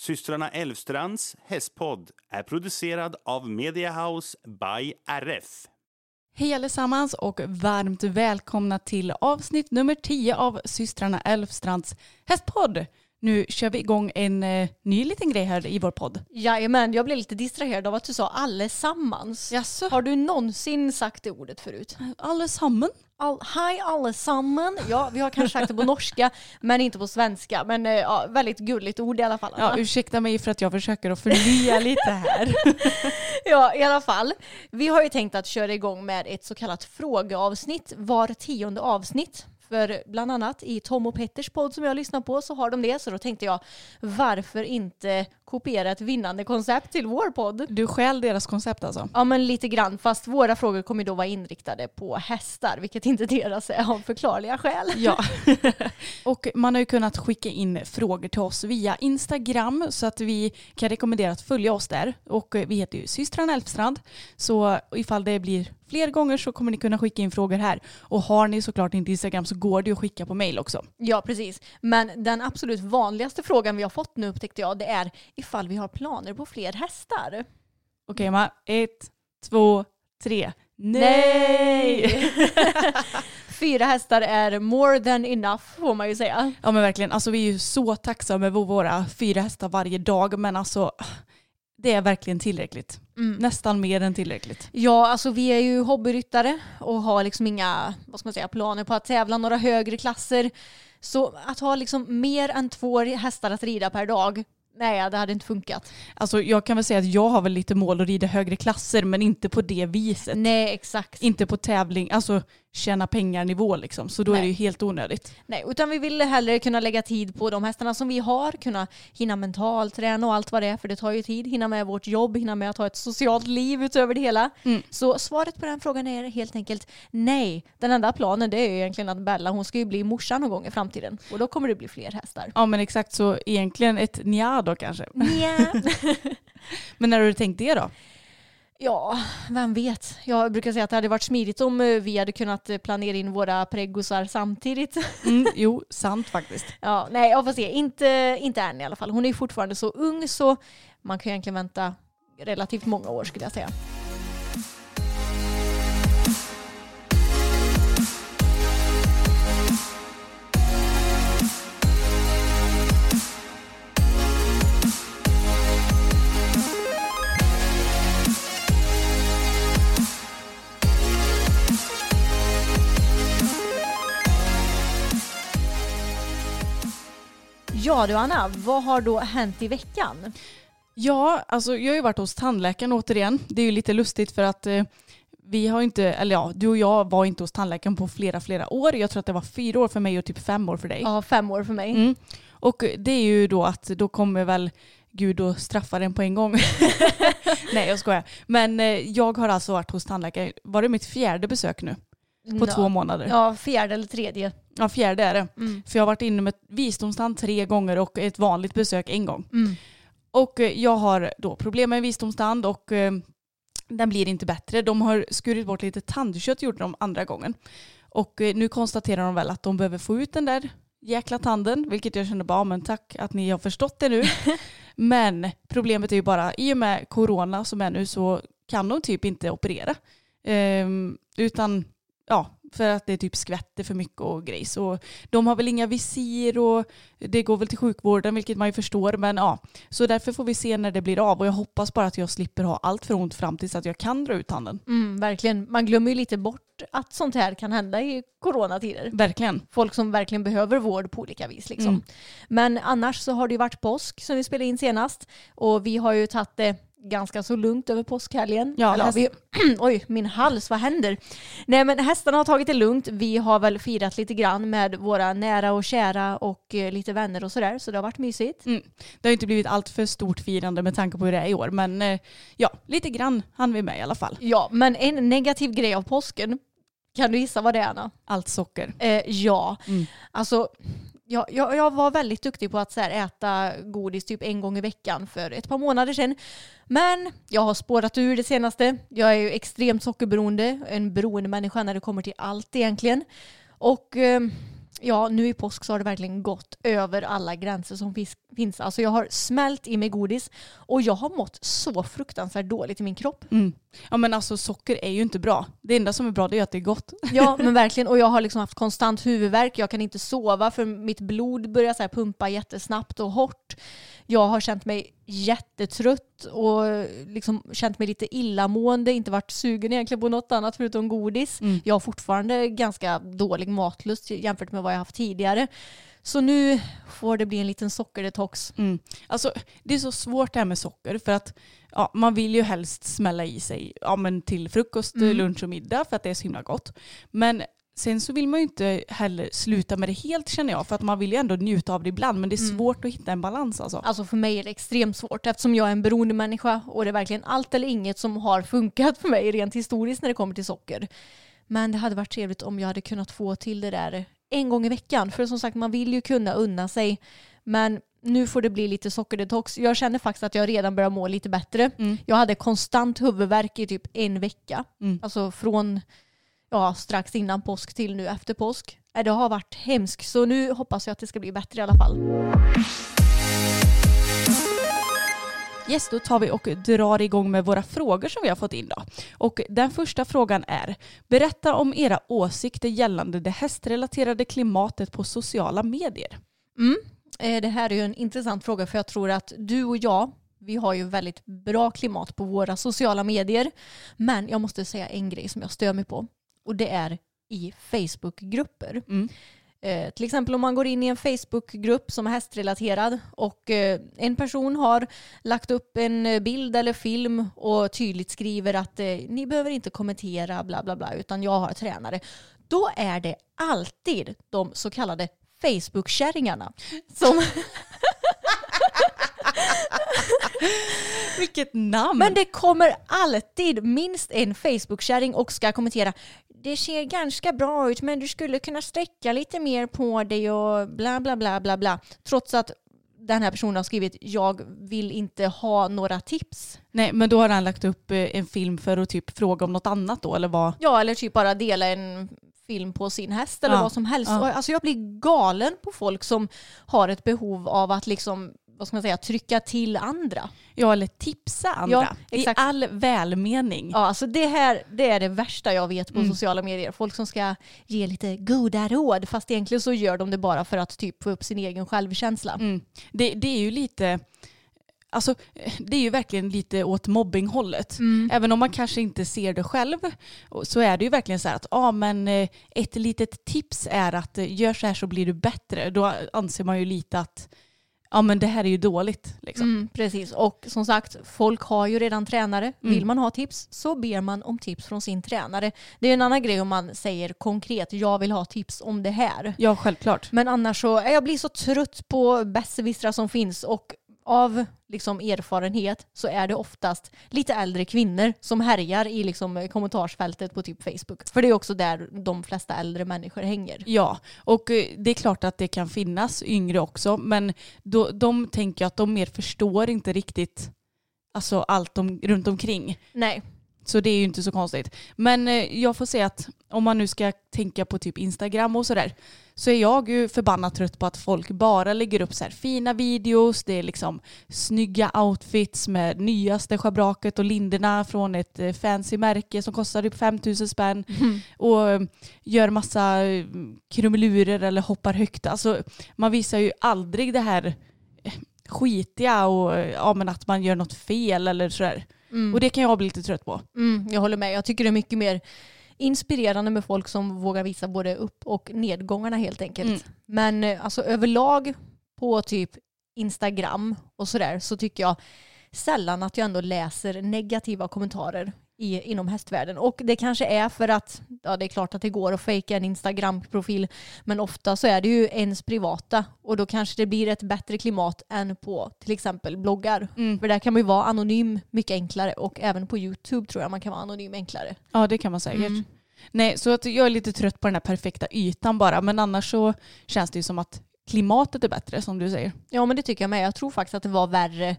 Systrarna Elvstrands hästpodd är producerad av Mediahouse by RF. Hej allesammans och varmt välkomna till avsnitt nummer 10 av systrarna Elfstrands hästpodd. Nu kör vi igång en eh, ny liten grej här i vår podd. Jajamän, jag blev lite distraherad av att du sa allesammans. Jaså? Har du någonsin sagt det ordet förut? Allesammen? All, Hej allesammen. Ja, vi har kanske sagt det på norska, men inte på svenska. Men eh, ja, väldigt gulligt ord i alla fall. Ja, ursäkta mig för att jag försöker att förnya lite här. Ja, i alla fall. Vi har ju tänkt att köra igång med ett så kallat frågeavsnitt var tionde avsnitt. För bland annat i Tom och Petters podd som jag lyssnar på så har de det. Så då tänkte jag, varför inte kopiera ett vinnande koncept till vår podd? Du stjäl deras koncept alltså? Ja men lite grann, fast våra frågor kommer då vara inriktade på hästar, vilket inte deras är av förklarliga skäl. Ja. och man har ju kunnat skicka in frågor till oss via Instagram så att vi kan rekommendera att följa oss där. Och eh, vi heter ju systrarna Elfstrand. Så ifall det blir fler gånger så kommer ni kunna skicka in frågor här. Och har ni såklart inte Instagram så går det att skicka på mail också. Ja, precis. Men den absolut vanligaste frågan vi har fått nu upptäckte jag, det är ifall vi har planer på fler hästar. Okej Emma, ett, två, tre. Nej! Fyra hästar är more than enough får man ju säga. Ja men verkligen, alltså vi är ju så tacksamma över våra fyra hästar varje dag men alltså det är verkligen tillräckligt. Nästan mer än tillräckligt. Ja, alltså vi är ju hobbyryttare och har liksom inga vad ska man säga, planer på att tävla några högre klasser. Så att ha liksom mer än två hästar att rida per dag, nej det hade inte funkat. Alltså jag kan väl säga att jag har väl lite mål att rida högre klasser men inte på det viset. Nej, exakt. Inte på tävling, alltså tjäna pengar nivå liksom. Så då är Nej. det ju helt onödigt. Nej, utan vi ville hellre kunna lägga tid på de hästarna som vi har, kunna hinna mentalträna och allt vad det är, för det tar ju tid. Hinna med vårt jobb, hinna med att ha ett socialt liv utöver det hela. Mm. Så svaret på den frågan är helt enkelt nej. Den enda planen det är ju egentligen att Bella, hon ska ju bli morsan någon gång i framtiden. Och då kommer det bli fler hästar. Ja men exakt så egentligen ett nja då kanske. Nja. Men när har du tänkt det då? Ja, vem vet. Jag brukar säga att det hade varit smidigt om eh, vi hade kunnat eh, planera in våra pregosar samtidigt. Mm, jo, sant faktiskt. Ja, nej, jag får se. Inte, inte än i alla fall. Hon är fortfarande så ung så man kan egentligen vänta relativt många år skulle jag säga. Ja du Anna, vad har då hänt i veckan? Ja, alltså jag har ju varit hos tandläkaren återigen. Det är ju lite lustigt för att eh, vi har inte, eller ja, du och jag var inte hos tandläkaren på flera, flera år. Jag tror att det var fyra år för mig och typ fem år för dig. Ja, fem år för mig. Mm. Och det är ju då att då kommer väl Gud och straffar en på en gång. Nej, jag skojar. Men eh, jag har alltså varit hos tandläkaren. Var det mitt fjärde besök nu? På Ja. två månader. Ja, fjärde eller tredje. Ja, fjärde är det. Mm. För jag har varit inne med visdomstand tre gånger och ett vanligt besök en gång. Mm. Och eh, jag har då problem med visdomstand och eh, den blir inte bättre. De har skurit bort lite tandkött gjorde de andra gången. Och eh, nu konstaterar de väl att de behöver få ut den där jäkla tanden, vilket jag kände bara, "Ja, men tack att ni har förstått det nu. men problemet är ju bara, i och med corona som är nu så kan de typ inte operera. Ehm, utan ja, För att det typ skvätter för mycket och grejs. Och de har väl inga visir och det går väl till sjukvården vilket man ju förstår. Men ja, så därför får vi se när det blir av och jag hoppas bara att jag slipper ha allt för ont fram tills att jag kan dra ut tanden. Mm, verkligen. Man glömmer ju lite bort att sånt här kan hända i coronatider. Verkligen. Folk som verkligen behöver vård på olika vis. Liksom. Mm. Men annars så har det ju varit påsk som vi spelade in senast. Och vi har ju tagit det ganska så lugnt över påskhelgen. Ja, Eller, häst- vi, oj, min hals, vad händer? Nej men hästarna har tagit det lugnt. Vi har väl firat lite grann med våra nära och kära och eh, lite vänner och sådär. Så det har varit mysigt. Det har inte blivit allt för stort firande med tanke på hur det är i år. Men eh, ja, lite grann hann vi med i alla fall. Ja, men en negativ grej av påsken, kan du gissa vad det är Anna? Allt socker. Eh, ja, Mm. alltså jag, jag, jag var väldigt duktig på att så här, äta godis typ en gång i veckan för ett par månader sedan. Men jag har spårat ur det senaste. Jag är ju extremt sockerberoende, en beroende människa när det kommer till allt egentligen. Och eh, ja, nu i påsk så har det verkligen gått över alla gränser som finns. Alltså jag har smält i mig godis och jag har mått så fruktansvärt dåligt i min kropp. Mm. Ja men alltså socker är ju inte bra. Det enda som är bra det är att det är gott. Ja men verkligen och jag har liksom haft konstant huvudvärk. Jag kan inte sova för mitt blod börjar så pumpa jättesnabbt och hårt. Jag har känt mig jättetrött och liksom känt mig lite illamående, inte varit sugen egentligen på något annat förutom godis. Mm. Jag har fortfarande ganska dålig matlust jämfört med vad jag haft tidigare. Så nu får det bli en liten sockerdetox. Mm. Alltså, det är så svårt det här med socker för att ja, man vill ju helst smälla i sig ja, men till frukost, Mm. lunch och middag för att det är så himla gott. Men sen så vill man ju inte heller sluta med det helt känner jag för att man vill ju ändå njuta av det ibland men det är Mm. svårt att hitta en balans alltså. Alltså för mig är det extremt svårt eftersom jag är en beroende människa och det är verkligen allt eller inget som har funkat för mig rent historiskt när det kommer till socker. Men det hade varit trevligt om jag hade kunnat få till det där en gång i veckan. För som sagt, man vill ju kunna unna sig. Men nu får det bli lite sockerdetox. Jag känner faktiskt att jag redan börjar må lite bättre. Mm. Jag hade konstant huvudvärk i typ en vecka. Mm. Alltså från ja, strax innan påsk till nu efter påsk. Äh, Det har varit hemskt. Så nu hoppas jag att det ska bli bättre i alla fall. Yes, då tar vi och drar igång med våra frågor som vi har fått in då. Och den första frågan är, berätta om era åsikter gällande det hästrelaterade klimatet på sociala medier. Mm. Eh, Det här är ju en intressant fråga för jag tror att du och jag, vi har ju väldigt bra klimat på våra sociala medier. Men jag måste säga en grej som jag stör mig på. Och det är i Facebookgrupper. Mm. Eh, till exempel om man går in i en Facebookgrupp som är hästrelaterad och eh, en person har lagt upp en eh, bild eller film och tydligt skriver att eh, ni behöver inte kommentera bla bla bla utan jag har tränare. Då är det alltid de så kallade Facebook-kärringarna som Vilket namn! Men det kommer alltid minst en Facebook-kärring och ska kommentera. Det ser ganska bra ut men du skulle kunna sträcka lite mer på dig och bla bla bla bla bla. Trots att den här personen har skrivit jag vill inte ha några tips. Nej, men då har han lagt upp eh, en film för att typ fråga om något annat då, eller vad? Ja eller typ bara dela en film på sin häst eller Ja, vad som helst. ja. Alltså jag blir galen på folk som har ett behov av att liksom, vad ska man säga, trycka till andra. Ja, eller tipsa andra. Ja, exakt. I all välmening. Ja, alltså det här det är det värsta jag vet på Mm. sociala medier. Folk som ska ge lite goda råd fast egentligen så gör de det bara för att typ få upp sin egen självkänsla. Mm. Det, det är ju lite, alltså det är ju verkligen lite åt mobbinghållet. Mm. Även om man kanske inte ser det själv så är det ju verkligen så här att ja, men eh, ett litet tips är att eh, gör så här så blir du bättre. Då anser man ju lite att ja, men det här är ju dåligt. Liksom. Mm, precis, och som sagt, folk har ju redan tränare. Mm. Vill man ha tips så ber man om tips från sin tränare. Det är en annan grej om man säger konkret, jag vill ha tips om det här. Ja, självklart. Men annars så, jag blir så trött på besserwissrar som finns och av liksom erfarenhet så är det oftast lite äldre kvinnor som härjar i liksom kommentarsfältet på typ Facebook. För det är också där de flesta äldre människor hänger. Ja, och eh, det är klart att det kan finnas yngre också, men då, de tänker att de mer förstår inte riktigt alltså allt om, runt omkring. Nej. Så det är ju inte så konstigt. Men eh, jag får säga att om man nu ska tänka på typ Instagram och sådär så är jag ju förbannat trött på att folk bara lägger upp så här fina videos, det är liksom snygga outfits med nyaste schabraket och linderna från ett eh, fancy märke som kostar typ 5000 spänn och eh, gör massa eh, krumelurer eller hoppar högt. Alltså man visar ju aldrig det här skitiga och ja, men att man gör något fel eller sådär. Mm. Och det kan jag bli lite trött på. Mm, jag håller med. Jag tycker det är mycket mer inspirerande med folk som vågar visa både upp och nedgångarna helt enkelt. Mm. Men eh, alltså överlag på typ Instagram och sådär så tycker jag sällan att jag ändå läser negativa kommentarer i, inom hästvärlden. Och det kanske är för att, ja det är klart att det går att fejka en Instagram-profil, men ofta så är det ju ens privata och då kanske det blir ett bättre klimat än på till exempel bloggar. Mm. För där kan man ju vara anonym mycket enklare och även på YouTube tror jag man kan vara anonym enklare. Ja det kan man säkert. Mm. Nej, så att jag är lite trött på den här perfekta ytan bara. Men annars så känns det ju som att klimatet är bättre som du säger. Ja men det tycker jag med. Jag tror faktiskt att det var värre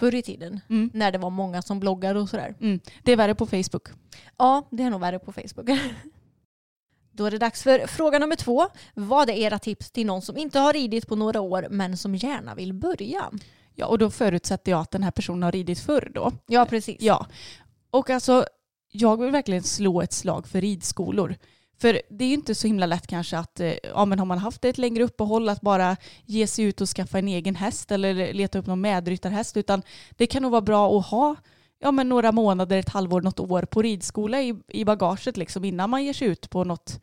förr i tiden. Mm. När det var många som bloggade och sådär. Mm. Det är värre på Facebook. Ja, det är nog värre på Facebook. Då är det dags för fråga nummer två. Vad är era tips till någon som inte har ridit på några år men som gärna vill börja? Ja, och då förutsätter jag att den här personen har ridit förr då. Ja, precis. Ja, och alltså jag vill verkligen slå ett slag för ridskolor. För det är ju inte så himla lätt kanske att, eh, ja men har man haft ett längre uppehåll att bara ge sig ut och skaffa en egen häst eller leta upp någon medryttarhäst utan det kan nog vara bra att ha ja, men några månader, ett halvår, något år på ridskola i, i bagaget liksom innan man ger sig ut på något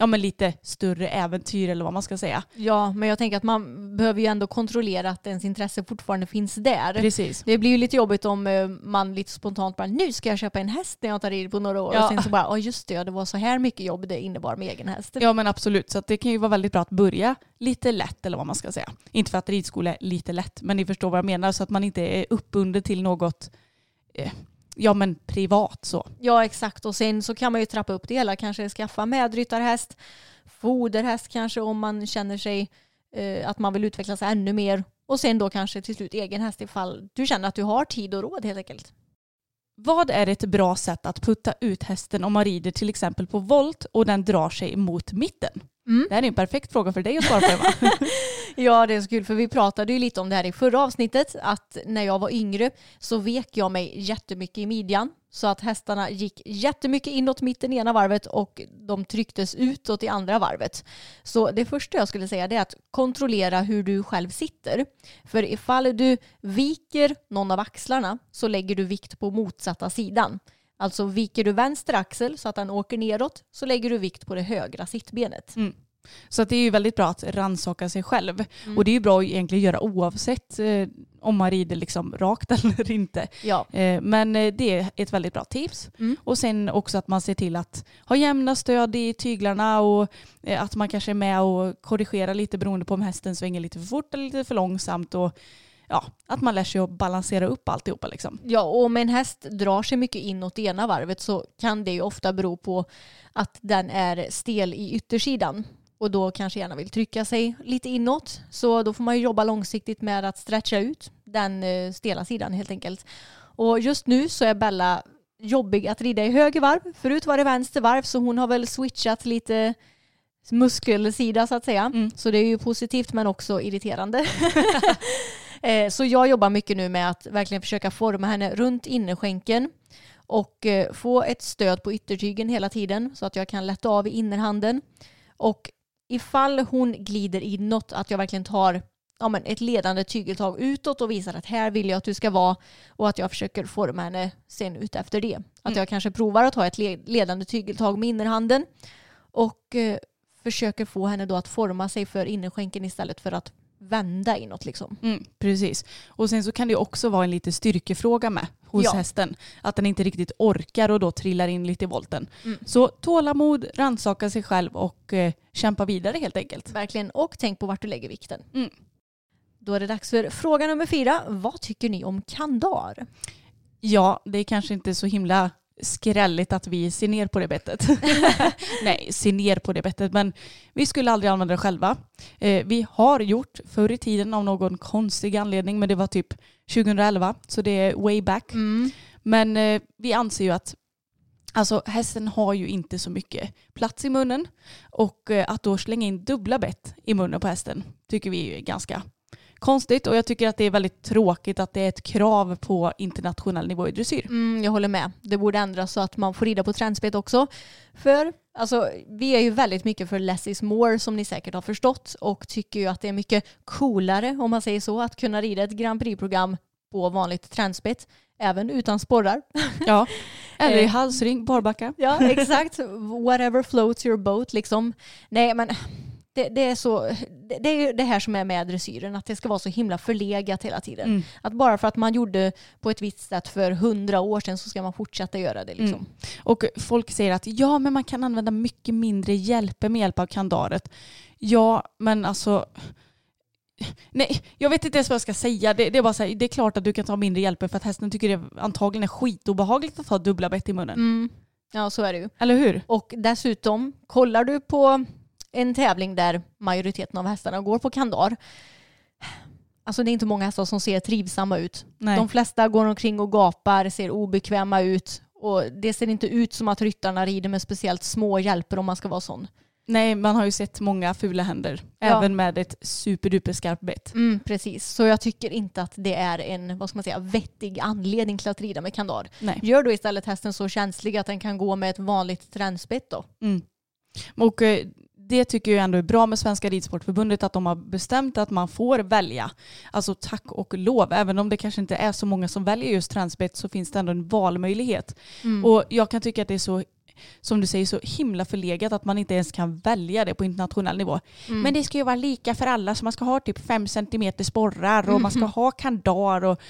ja, men lite större äventyr eller vad man ska säga. Ja, men jag tänker att man behöver ju ändå kontrollera att ens intresse fortfarande finns där. Precis. Det blir ju lite jobbigt om eh, man lite spontant bara nu ska jag köpa en häst när jag inte har ridit på några år Ja. och sen så bara ja just det, det var så här mycket jobb det innebar med egen häst. Ja men absolut, så det kan ju vara väldigt bra att börja lite lätt eller vad man ska säga. Inte för att ridskola är lite lätt, men ni förstår vad jag menar så att man inte är uppbunden till något eh, ja men privat så. Ja exakt och sen så kan man ju trappa upp det hela, kanske skaffa medryttarhäst, foderhäst kanske om man känner sig eh, att man vill utveckla sig ännu mer och sen då kanske till slut egen häst ifall du känner att du har tid och råd helt enkelt. Vad är ett bra sätt att putta ut hästen om man rider till exempel på volt och den drar sig mot mitten? Mm. Det här är en perfekt fråga för dig att svara på Emma. Ja det är så kul för vi pratade ju lite om det här i förra avsnittet att när jag var yngre så vek jag mig jättemycket i midjan så att hästarna gick jättemycket inåt mitten ena varvet och de trycktes utåt i andra varvet. Så det första jag skulle säga är att kontrollera hur du själv sitter. För ifall du viker någon av axlarna så lägger du vikt på motsatta sidan. Alltså viker du vänster axel så att den åker neråt så lägger du vikt på det högra sittbenet. Så att det är ju väldigt bra att rannsaka sig själv. Mm. Och det är ju bra att egentligen göra oavsett eh, om man rider liksom rakt eller inte. Ja. Eh, men eh, det är ett väldigt bra tips. Mm. Och sen också att man ser till att ha jämna stöd i tyglarna och eh, att man kanske är med och korrigerar lite beroende på om hästen svänger lite för fort eller lite för långsamt. Och ja, att man lär sig att balansera upp alltihopa liksom. Ja, och om en häst drar sig mycket inåt det ena varvet så kan det ju ofta bero på att den är stel i yttersidan och då kanske gärna vill trycka sig lite inåt. Så då får man ju jobba långsiktigt med att stretcha ut den eh, stela sidan helt enkelt. Och just nu så är Bella jobbig att rida i höger varv. Förut var det vänster varv så hon har väl switchat lite muskelsida så att säga. Mm. Så det är ju positivt men också irriterande. Eh, Så jag jobbar mycket nu med att verkligen försöka forma henne runt innerskänken och eh, få ett stöd på yttertygen hela tiden så att jag kan lätta av i innerhanden. Och ifall hon glider inåt, att jag verkligen tar ja, men ett ledande tygeltag utåt och visar att här vill jag att du ska vara och att jag försöker forma henne sen ut efter det. Att Mm. jag kanske provar att ta ett le- ledande tygeltag med innerhanden och eh, försöker få henne då att forma sig för innerskänken istället för att vända inåt liksom. Mm, precis. Och sen så kan det också vara en lite styrkefråga med hos Ja. hästen. Att den inte riktigt orkar och då trillar in lite i volten. Mm. Så tålamod, rannsaka sig själv och eh, kämpa vidare helt enkelt. Verkligen. Och tänk på vart du lägger vikten. Mm. Då är det dags för fråga nummer fyra. Vad tycker ni om kandar? Ja, det är kanske inte så himla skrälligt att vi ser ner på det bettet. Nej, ser ner på det bettet, men vi skulle aldrig använda det själva. Eh, vi har gjort förr i tiden av någon konstig anledning, men det var typ 2011, så det är way back. Men eh, vi anser ju att Alltså hästen har ju inte så mycket plats i munnen och eh, att då slänga in dubbla bett i munnen på hästen tycker vi är ganska konstigt och jag tycker att det är väldigt tråkigt att det är ett krav på internationell nivå i dressyr. Mm, jag håller med. Det borde ändras så att man får rida på träningsspett också. För alltså, vi är ju väldigt mycket för less is more som ni säkert har förstått och tycker ju att det är mycket coolare om man säger så att kunna rida ett Grand Prix-program på vanligt träningsspett även utan sporrar. Ja, eller i Eh. halsring, barbacka. Ja, exakt. Whatever floats your boat liksom. Nej, men det, det är så, det, det är det här som är med dressyren, att det ska vara så himla förlegat hela tiden. Mm. Att bara för att man gjorde på ett visst sätt för hundra år sedan så ska man fortsätta göra det liksom. Mm. Och folk säger att ja, men man kan använda mycket mindre hjälper med hjälp av kandaret. Ja, men alltså Nej, jag vet inte ens vad jag ska säga. Det, det är bara så här, det är klart att du kan ta mindre hjälper för att hästen tycker det antagligen är skitobehagligt att ha dubbla bett i munnen. Mm. Ja, så är det ju. Eller hur? Och dessutom, kollar du på en tävling där majoriteten av hästarna går på kandar, alltså det är inte många hästar som ser trivsamma ut. Nej. De flesta går omkring och gapar, ser obekväma ut och det ser inte ut som att ryttarna rider med speciellt små hjälper om man ska vara sån. Nej, man har ju sett många fula händer. Ja. Även med ett superduper skarpt bett. Mm, precis, så jag tycker inte att det är en vad ska man säga, vettig anledning till att rida med kandar. Nej. Gör då istället hästen så känslig att den kan gå med ett vanligt tränsbett då. Mm. Och eh, det tycker jag ändå är bra med Svenska Ridsportförbundet att de har bestämt att man får välja. Alltså tack och lov. Även om det kanske inte är så många som väljer just transbett så finns det ändå en valmöjlighet. Mm. Och jag kan tycka att det är så som du säger så himla förlegat att man inte ens kan välja det på internationell nivå. Mm. Men det ska ju vara lika för alla så man ska ha typ fem centimeter sporrar och man ska ha kandar och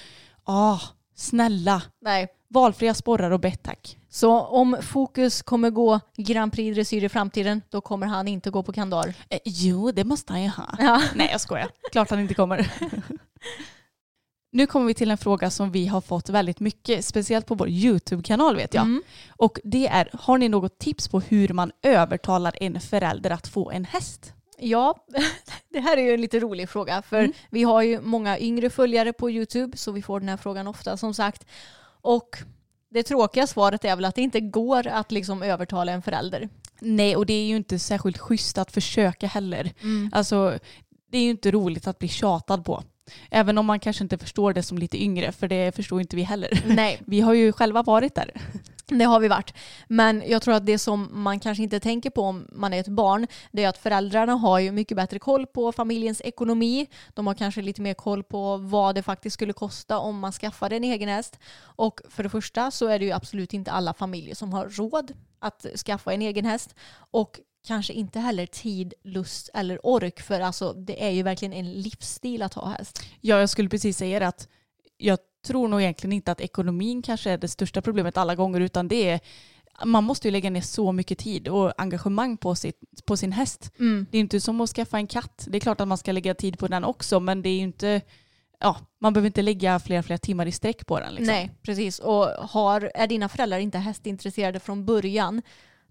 ah, snälla. Nej. Valfria sporrar och bett tack. Så om Fokus kommer gå Grand Prix dressyr i framtiden, då kommer han inte gå på kandar. Eh, jo, det måste han ju ha. Ja. Nej, jag skojar. Klart han inte kommer. nu kommer vi till en fråga som vi har fått väldigt mycket, speciellt på vår YouTube-kanal vet jag. Mm. Och det är, har ni något tips på hur man övertalar en förälder att få en häst? Ja, det här är ju en lite rolig fråga för Mm. vi har ju många yngre följare på YouTube så vi får den här frågan ofta som sagt. Och det tråkiga svaret är väl att det inte går att liksom övertala en förälder. Nej, och det är ju inte särskilt schysst att försöka heller. Alltså, det är ju inte roligt att bli tjatad på. Även om man kanske inte förstår det som lite yngre, för det förstår inte vi heller. Nej, Vi har ju själva varit där det har vi varit. Men jag tror att det som man kanske inte tänker på om man är ett barn, det är att föräldrarna har ju mycket bättre koll på familjens ekonomi. De har kanske lite mer koll på vad det faktiskt skulle kosta om man skaffade en egen häst. Och för det första så är det ju absolut inte alla familjer som har råd att skaffa en egen häst. Och kanske inte heller tid, lust eller ork för alltså det är ju verkligen en livsstil att ha häst. Ja, jag skulle precis säga det att jag tror nog egentligen inte att ekonomin kanske är det största problemet alla gånger utan det är man måste ju lägga ner så mycket tid och engagemang på, sitt, på sin häst. Det är inte som att skaffa en katt. Det är klart att man ska lägga tid på den också men det är ju inte Ja, man behöver inte lägga flera, flera timmar i sträck på den. Liksom. Nej, precis. Och har, är dina föräldrar inte hästintresserade från början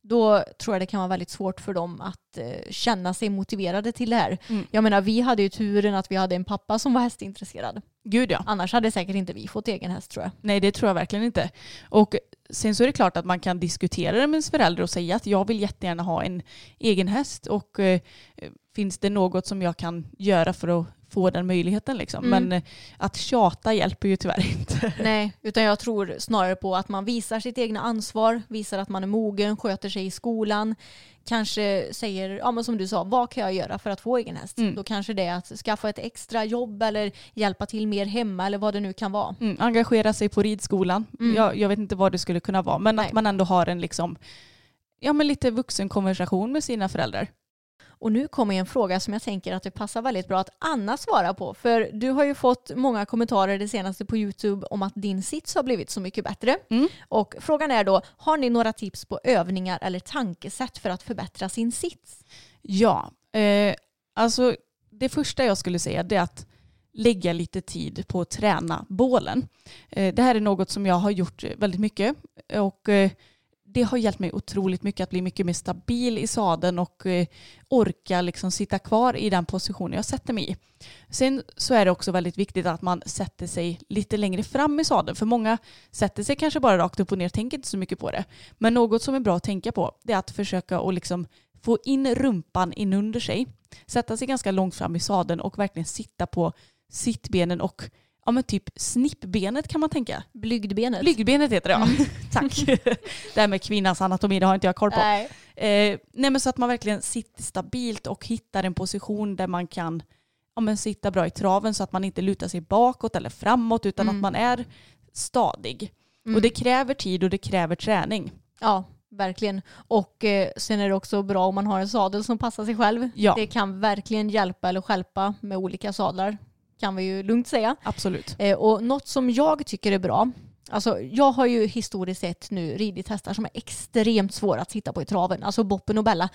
då tror jag det kan vara väldigt svårt för dem att eh, känna sig motiverade till det här. Mm. Jag menar, vi hade ju turen att vi hade en pappa som var hästintresserad. Gud ja. Annars hade säkert inte vi fått egen häst tror jag. Nej, det tror jag verkligen inte. Och sen så är det klart att man kan diskutera det med ens förälder och säga att jag vill jättegärna ha en egen häst och eh, finns det något som jag kan göra för att få den möjligheten liksom. Mm. Men eh, att tjata hjälper ju tyvärr inte. Nej, utan jag tror snarare på att man visar sitt egna ansvar, visar att man är mogen, sköter sig i skolan, kanske säger, ja men som du sa, vad kan jag göra för att få egen häst? Mm. Då kanske det är att skaffa ett extra jobb eller hjälpa till mer hemma eller vad det nu kan vara. Mm, engagera sig på ridskolan. Mm. Jag, jag vet inte vad det skulle kunna vara men Nej. att man ändå har en liksom Ja men lite vuxenkonversation med sina föräldrar. Och nu kommer en fråga som jag tänker att det passar väldigt bra att Anna svarar på. För du har ju fått många kommentarer det senaste på YouTube om att din sits har blivit så mycket bättre. Mm. Och frågan är då, har ni några tips på övningar eller tankesätt för att förbättra sin sits? Ja, eh, alltså det första jag skulle säga är att lägga lite tid på att träna bålen. Eh, det här är något som jag har gjort väldigt mycket och eh, det har hjälpt mig otroligt mycket att bli mycket mer stabil i sadeln och eh, orka liksom sitta kvar i den position jag sätter mig i. Sen så är det också väldigt viktigt att man sätter sig lite längre fram i sadeln. För många sätter sig kanske bara rakt upp och ner och tänker inte så mycket på det. Men något som är bra att tänka på det är att försöka att liksom få in rumpan in under sig. Sätta sig ganska långt fram i sadeln och verkligen sitta på sittbenen och ja men typ snippbenet kan man tänka. Blygdbenet. Blygdbenet heter det ja. Tack. det här med kvinnans anatomi det har inte jag koll på. Nej. Eh, nej men så att man verkligen sitter stabilt och hittar en position där man kan ja, men sitta bra i traven så att man inte lutar sig bakåt eller framåt utan Mm. att man är stadig. Mm. Och det kräver tid och det kräver träning. Ja, verkligen. Och eh, sen är det också bra om man har en sadel som passar sig själv. Ja, Det kan verkligen hjälpa eller stjälpa med olika sadlar. Kan vi ju lugnt säga. absolut. Eh, och något som jag tycker är bra. Alltså jag har ju historiskt sett nu ridit hästar som är extremt svåra att sitta på i traven. Alltså Boppen och Bella.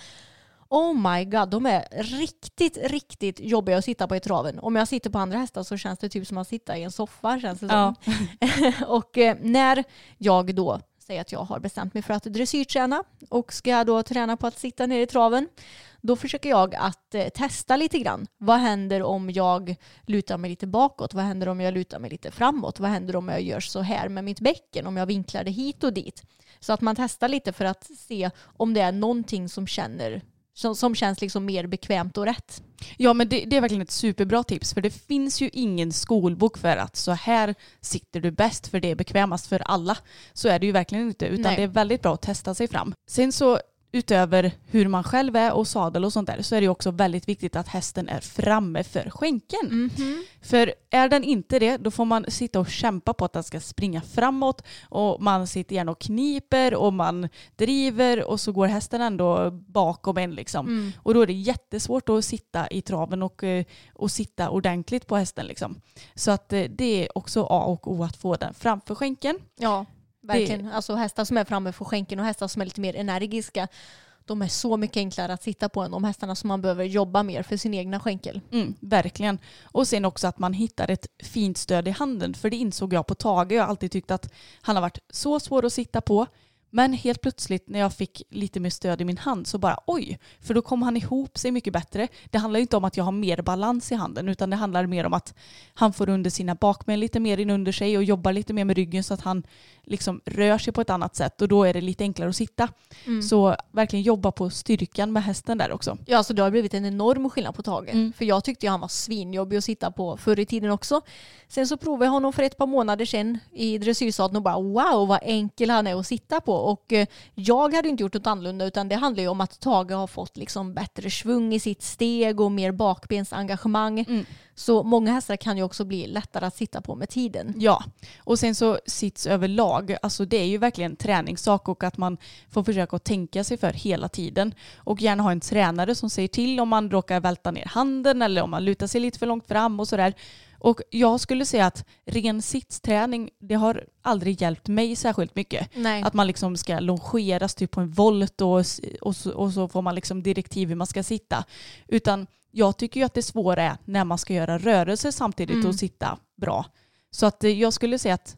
Oh my god, de är riktigt, riktigt jobbiga att sitta på i traven. Om jag sitter på andra hästar så känns det typ som att sitta i en soffa. Känns det. Ja. och eh, när jag då säger att jag har bestämt mig för att dressyrträna och ska då träna på att sitta ner i traven, då försöker jag att eh, testa lite grann. Vad händer om jag lutar mig lite bakåt? Vad händer om jag lutar mig lite framåt? Vad händer om jag gör så här med mitt bäcken? Om jag vinklar det hit och dit? Så att man testar lite för att se om det är någonting som, känner, som, som känns liksom mer bekvämt och rätt. Ja men det, det är verkligen ett superbra tips för det finns ju ingen skolbok för att så här sitter du bäst för det är bekvämast för alla. Så är det ju verkligen inte utan Nej. det är väldigt bra att testa sig fram. Sen så utöver hur man själv är och sadel och sånt där så är det också väldigt viktigt att hästen är framme för skänken. För är den inte det då får man sitta och kämpa på att den ska springa framåt och man sitter gärna och kniper och man driver och så går hästen ändå bakom en liksom. Och då är det jättesvårt att sitta i traven och, eh, och sitta ordentligt på hästen liksom. Så att eh, det är också A och O att få den framför skänken. Ja, verkligen. Alltså hästar som är framme för skänken och hästar som är lite mer energiska. De är så mycket enklare att sitta på än de hästarna som man behöver jobba mer för sin egna skänkel. Mm, verkligen. Och sen också att man hittar ett fint stöd i handen. För det insåg jag på Tage. Jag har alltid tyckt att han har varit så svår att sitta på. Men helt plötsligt när jag fick lite mer stöd i min hand så bara oj, för då kom han ihop sig mycket bättre. Det handlar inte om att jag har mer balans i handen utan det handlar mer om att han får under sina bakben lite mer in under sig och jobbar lite mer med ryggen så att han liksom rör sig på ett annat sätt och då är det lite enklare att sitta. Så verkligen jobba på styrkan med hästen där också. Ja, så det har blivit en enorm skillnad på Tage. Mm. För jag tyckte ju han var svinjobbig att sitta på förr i tiden också. Sen så provade jag honom för ett par månader sedan i dressyrsadeln och bara wow vad enkel han är att sitta på. Och eh, jag hade inte gjort något annorlunda utan det handlar ju om att Tage har fått liksom bättre svung i sitt steg och mer bakbensengagemang. Mm. Så många hästar kan ju också bli lättare att sitta på med tiden. Ja, och sen så sits överlag, alltså det är ju verkligen träningssak och att man får försöka att tänka sig för hela tiden. Och gärna ha en tränare som säger till om man råkar välta ner handen eller om man lutar sig lite för långt fram och sådär. Och jag skulle säga att ren sitsträning, det har aldrig hjälpt mig särskilt mycket. Nej. Att man liksom ska longeras typ på en volt och, och, så, och så får man liksom direktiv hur man ska sitta. Utan jag tycker ju att det svåra är när man ska göra rörelser samtidigt Mm. och sitta bra. Så att eh, jag skulle säga att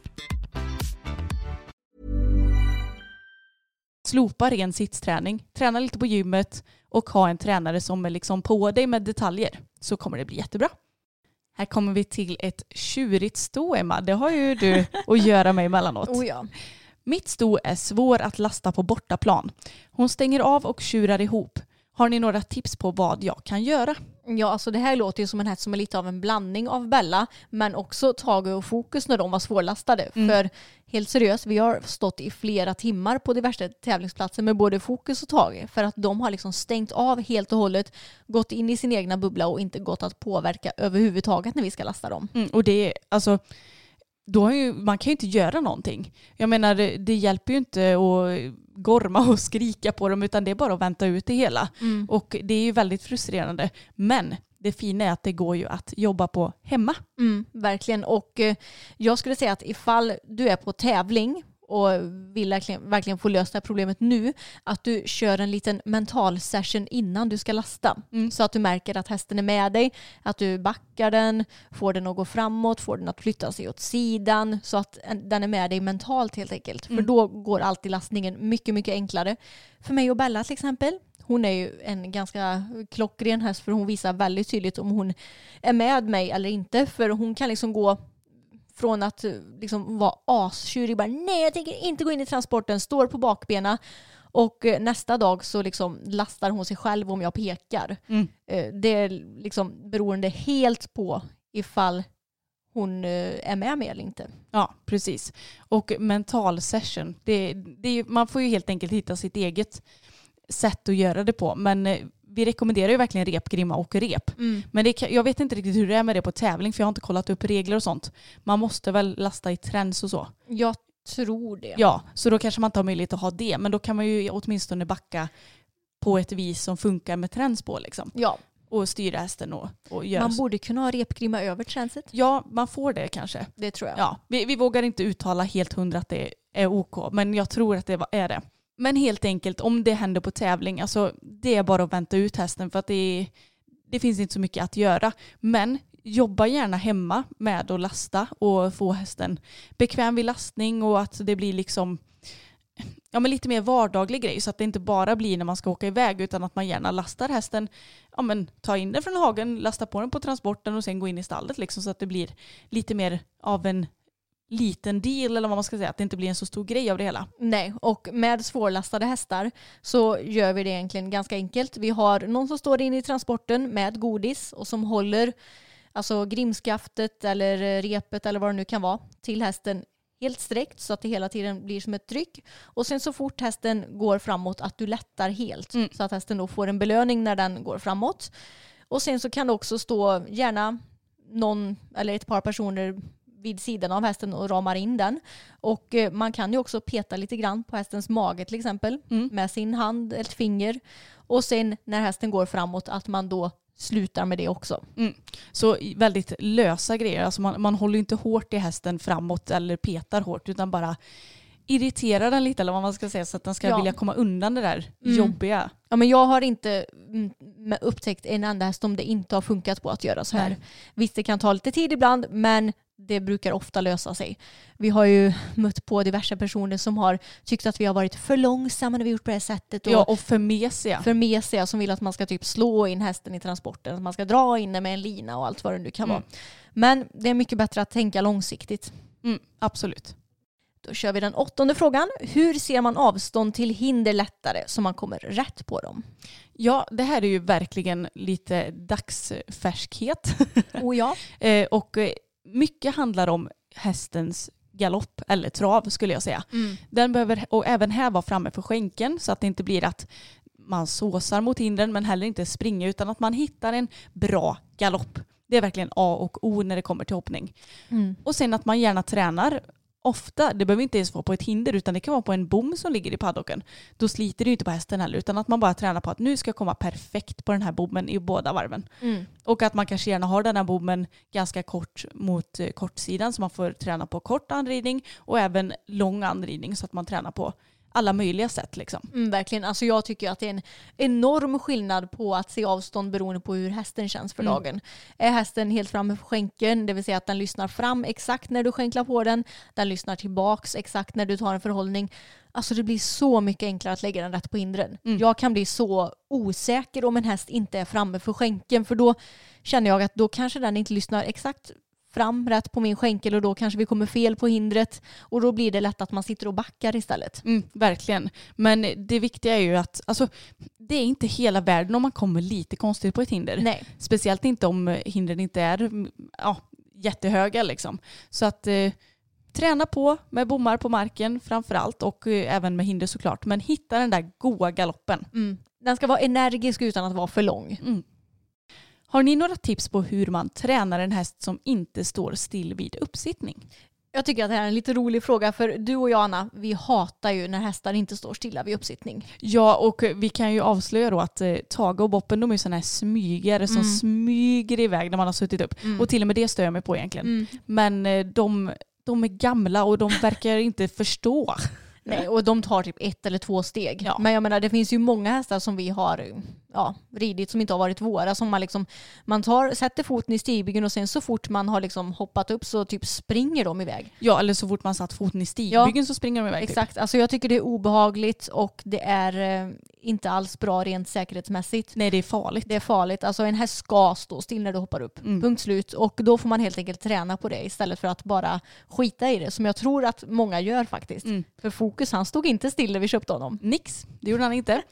slopa ren sitsträning, träna lite på gymmet och ha en tränare som är liksom på dig med detaljer så kommer det bli jättebra. Här kommer vi till ett tjurigt sto Emma. Det har ju du att göra med emellanåt. Oh ja. Mitt sto är svår att lasta på bortaplan. Hon stänger av och tjurar ihop. Har ni några tips på vad jag kan göra? Ja, alltså det här låter ju som en häst som är lite av en blandning av Bella, men också Tage och Fokus när de var svårlastade. Mm. För helt seriöst, vi har stått i flera timmar på diverse tävlingsplatser med både Fokus och Tage för att de har liksom stängt av helt och hållet, gått in i sin egna bubbla och inte gått att påverka överhuvudtaget när vi ska lasta dem. Mm, och det är alltså då har ju, man kan ju inte göra någonting. Jag menar det, hjälper ju inte att gorma och skrika på dem utan det är bara att vänta ut det hela. Och det är ju väldigt frustrerande. Men det fina är att det går ju att jobba på hemma. Mm, verkligen. Och eh, jag skulle säga att ifall du är på tävling och vill verkligen, verkligen få löst det här problemet nu, att du kör en liten mental session innan du ska lasta. Mm. Så att du märker att hästen är med dig, att du backar den, får den att gå framåt, får den att flytta sig åt sidan, så att en- den är med dig mentalt helt enkelt. För Mm. då går alltid lastningen mycket, mycket enklare. För mig och Bella till exempel, hon är ju en ganska klockren häst för hon visar väldigt tydligt om hon är med mig eller inte. För hon kan liksom gå från att eh, liksom vara astjurig, bara nej jag tänker inte gå in i transporten, står på bakbena och eh, nästa dag så liksom lastar hon sig själv om jag pekar. Mm. Eh, Det är liksom beroende helt på ifall hon är med mig eller inte. Ja, precis. Och mental session, det, det, man får ju helt enkelt hitta sitt eget sätt att göra det på. Men vi rekommenderar ju verkligen rep, grimma och rep. Men det, jag vet inte riktigt hur det är med det på tävling för jag har inte kollat upp regler och sånt. Man måste väl lasta i träns och så. Jag tror det. Ja, så då kanske man inte har möjlighet att ha det. Men då kan man ju åtminstone backa på ett vis som funkar med träns på liksom. Ja, Och styra hästen och, och göra man borde kunna ha repgrimma över tränset. Ja, man får det kanske. Det tror jag. Ja, vi, vi vågar inte uttala helt hundra att det är OK, men jag tror att det är det. Men helt enkelt, om det händer på tävling, alltså det är bara att vänta ut hästen för att det, är, det finns inte så mycket att göra. Men jobba gärna hemma med att lasta och få hästen bekväm vid lastning och att det blir liksom ja, men lite mer vardaglig grej så att det inte bara blir när man ska åka iväg utan att man gärna lastar hästen, ja, men, ta in den från hagen, lasta på den på transporten och sen gå in i stallet liksom, så att det blir lite mer av en liten deal eller vad man ska säga, att det inte blir en så stor grej av det hela. Nej, och med svårlastade hästar så gör vi det egentligen ganska enkelt. Vi har någon som står inne i transporten med godis och som håller alltså grimskaftet eller repet eller vad det nu kan vara till hästen helt sträckt så att det hela tiden blir som ett tryck. Och sen så fort hästen går framåt att du lättar helt Mm. så att hästen då får en belöning när den går framåt. Och sen så kan det också stå gärna någon eller ett par personer vid sidan av hästen och ramar in den. Och eh, man kan ju också peta lite grann på hästens mage till exempel Mm. med sin hand eller ett finger. Och sen när hästen går framåt att man då slutar med det också. Så väldigt lösa grejer, alltså man, man håller inte hårt i hästen framåt eller petar hårt utan bara irriterar den lite eller vad man ska säga så att den ska Ja. vilja komma undan det där Mm. jobbiga. Ja, men jag har inte mm, upptäckt en enda häst om det inte har funkat på att göra så här. Nej. Visst, det kan ta lite tid ibland, men det brukar ofta lösa sig. Vi har ju mött på diverse personer som har tyckt att vi har varit för långsamma när vi gjort på det här sättet. Och Ja, och för mesiga. för mesiga som vill att man ska typ slå in hästen i transporten, att man ska dra in den med en lina och allt vad det nu kan Mm. vara. Men det är mycket bättre att tänka långsiktigt. Mm, absolut. Då kör vi den åttonde frågan. Hur ser man avstånd till hinder lättare så man kommer rätt på dem? Ja, det här är ju verkligen lite dagsfärskhet. Oh ja. Eh, och eh, mycket handlar om hästens galopp eller trav skulle jag säga. Den behöver och även här vara framme för skänken så att det inte blir att man såsar mot hindren men heller inte springer utan att man hittar en bra galopp. Det är verkligen A och O när det kommer till hoppning. Mm. Och sen att man gärna tränar ofta, det behöver inte ens vara på ett hinder utan det kan vara på en bom som ligger i paddocken. Då sliter det ju inte på hästen heller utan att man bara tränar på att nu ska jag komma perfekt på den här bommen i båda varven. Mm. Och att man kanske gärna har den här bommen ganska kort mot eh, kortsidan så man får träna på kort anridning och även lång anridning så att man tränar på alla möjliga sätt. Liksom. Mm, verkligen. Alltså jag tycker att det är en enorm skillnad på att se avstånd beroende på hur hästen känns för Mm. dagen. Är hästen helt framme på skänken, det vill säga att den lyssnar fram exakt när du skänklar på den, den lyssnar tillbaks exakt när du tar en förhållning. Alltså det blir så mycket enklare att lägga den rätt på hindren. Mm. Jag kan bli så osäker om en häst inte är framme för skänken för då känner jag att då kanske den inte lyssnar exakt fram rätt på min skänkel och då kanske vi kommer fel på hindret och då blir det lätt att man sitter och backar istället. Mm, verkligen. Men det viktiga är ju att alltså, det är inte hela världen om man kommer lite konstigt på ett hinder. Nej. Speciellt inte om hindren inte är ja, jättehöga. Liksom. Så att eh, träna på med bommar på marken framför allt och eh, även med hinder såklart. Men hitta den där goa galoppen. Mm. Den ska vara energisk utan att vara för lång. Mm. Har ni några tips på hur man tränar en häst som inte står still vid uppsittning? Jag tycker att det här är en lite rolig fråga för du och jag Anna, vi hatar ju när hästar inte står stilla vid uppsittning. Ja, och vi kan ju avslöja då att eh, Tage och Boppen de är sådana här smygare som Mm. smyger iväg när man har suttit upp. Mm. Och till och med det stör jag mig på egentligen. Mm. Men eh, de, de är gamla och de verkar inte förstå. Nej, och de tar typ ett eller två steg. Ja. Men jag menar det finns ju många hästar som vi har ja, ridit som inte har varit våra. Som man, liksom, man tar, sätter foten i stigbygeln och sen så fort man har liksom hoppat upp så typ springer de iväg. Ja, eller så fort man satt foten i stigbygeln så springer de iväg. typ. Exakt, alltså jag tycker det är obehagligt och det är eh, inte alls bra rent säkerhetsmässigt. Nej, det är farligt. Det är farligt. Alltså en häst ska stå still när du hoppar upp. Mm. Punkt slut. Och då får man helt enkelt träna på det istället för att bara skita i det. Som jag tror att många gör faktiskt. Mm. För Fokus han stod inte still när vi köpte honom. Nix, det gjorde han inte.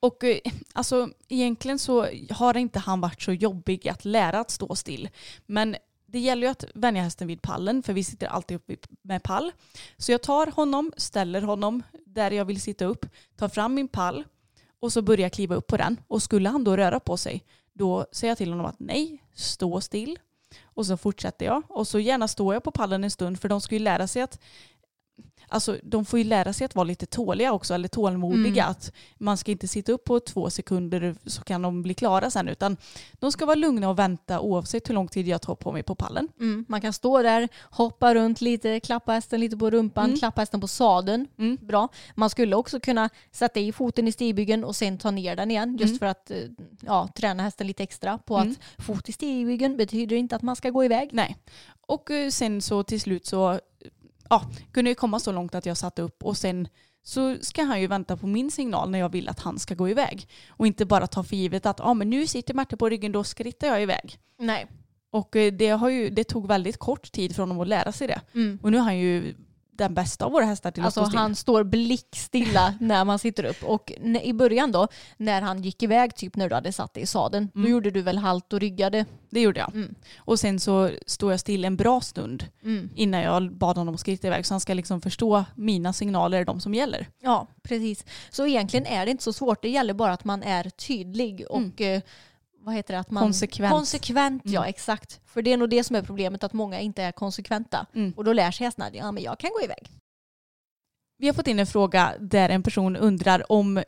Och eh, alltså egentligen så har inte han varit så jobbig att lära att stå still. Men det gäller ju att vänja hästen vid pallen för vi sitter alltid upp med pall. Så jag tar honom, ställer honom där jag vill sitta upp, tar fram min pall och så börjar jag kliva upp på den. Och skulle han då röra på sig då säger jag till honom att nej, stå still. Och så fortsätter jag. Och så gärna står jag på pallen en stund för de ska ju lära sig att Alltså de får ju lära sig att vara lite tåliga också, eller tålmodiga. Mm. Att man ska inte sitta upp på två sekunder så kan de bli klara sen. Utan de ska vara lugna och vänta oavsett hur lång tid jag tar på mig på pallen. Mm. Man kan stå där, hoppa runt lite, klappa hästen lite på rumpan, Mm. klappa hästen på sadeln. Mm. Bra. Man skulle också kunna sätta i foten i stigbygeln och sen ta ner den igen. Just Mm. för att eh, ja, träna hästen lite extra på Mm. att fot i stigbygeln betyder inte att man ska gå iväg. Nej. Och eh, sen så till slut så ja, kunde jag komma så långt att jag satte upp och sen så ska han ju vänta på min signal när jag vill att han ska gå iväg. Och inte bara ta för givet att ah, men nu sitter Märta på ryggen, då skrittar jag iväg. Nej. Och eh, det, har ju, det tog väldigt kort tid för honom att lära sig det. Mm. Och nu är han ju den bästa av våra hästar till Alltså att stå still. han står blickstilla när man sitter upp. Och i början då, när han gick iväg, typ när du hade satt dig i sadeln, då Mm. gjorde du väl halt och ryggade. Det gjorde jag. Mm. Och sen så stod jag still en bra stund Mm. innan jag bad honom att skritta iväg. Så han ska liksom förstå mina signaler, de som gäller. Ja, precis. Så egentligen är det inte så svårt. Det gäller bara att man är tydlig och eh, vad heter det? Att man, Konsekvent. Konsekvent, ja Mm. exakt. För det är nog det som är problemet, att många inte är konsekventa. Mm. Och då lär sig hästarna, ja men jag kan gå iväg. Vi har fått in en fråga där en person undrar om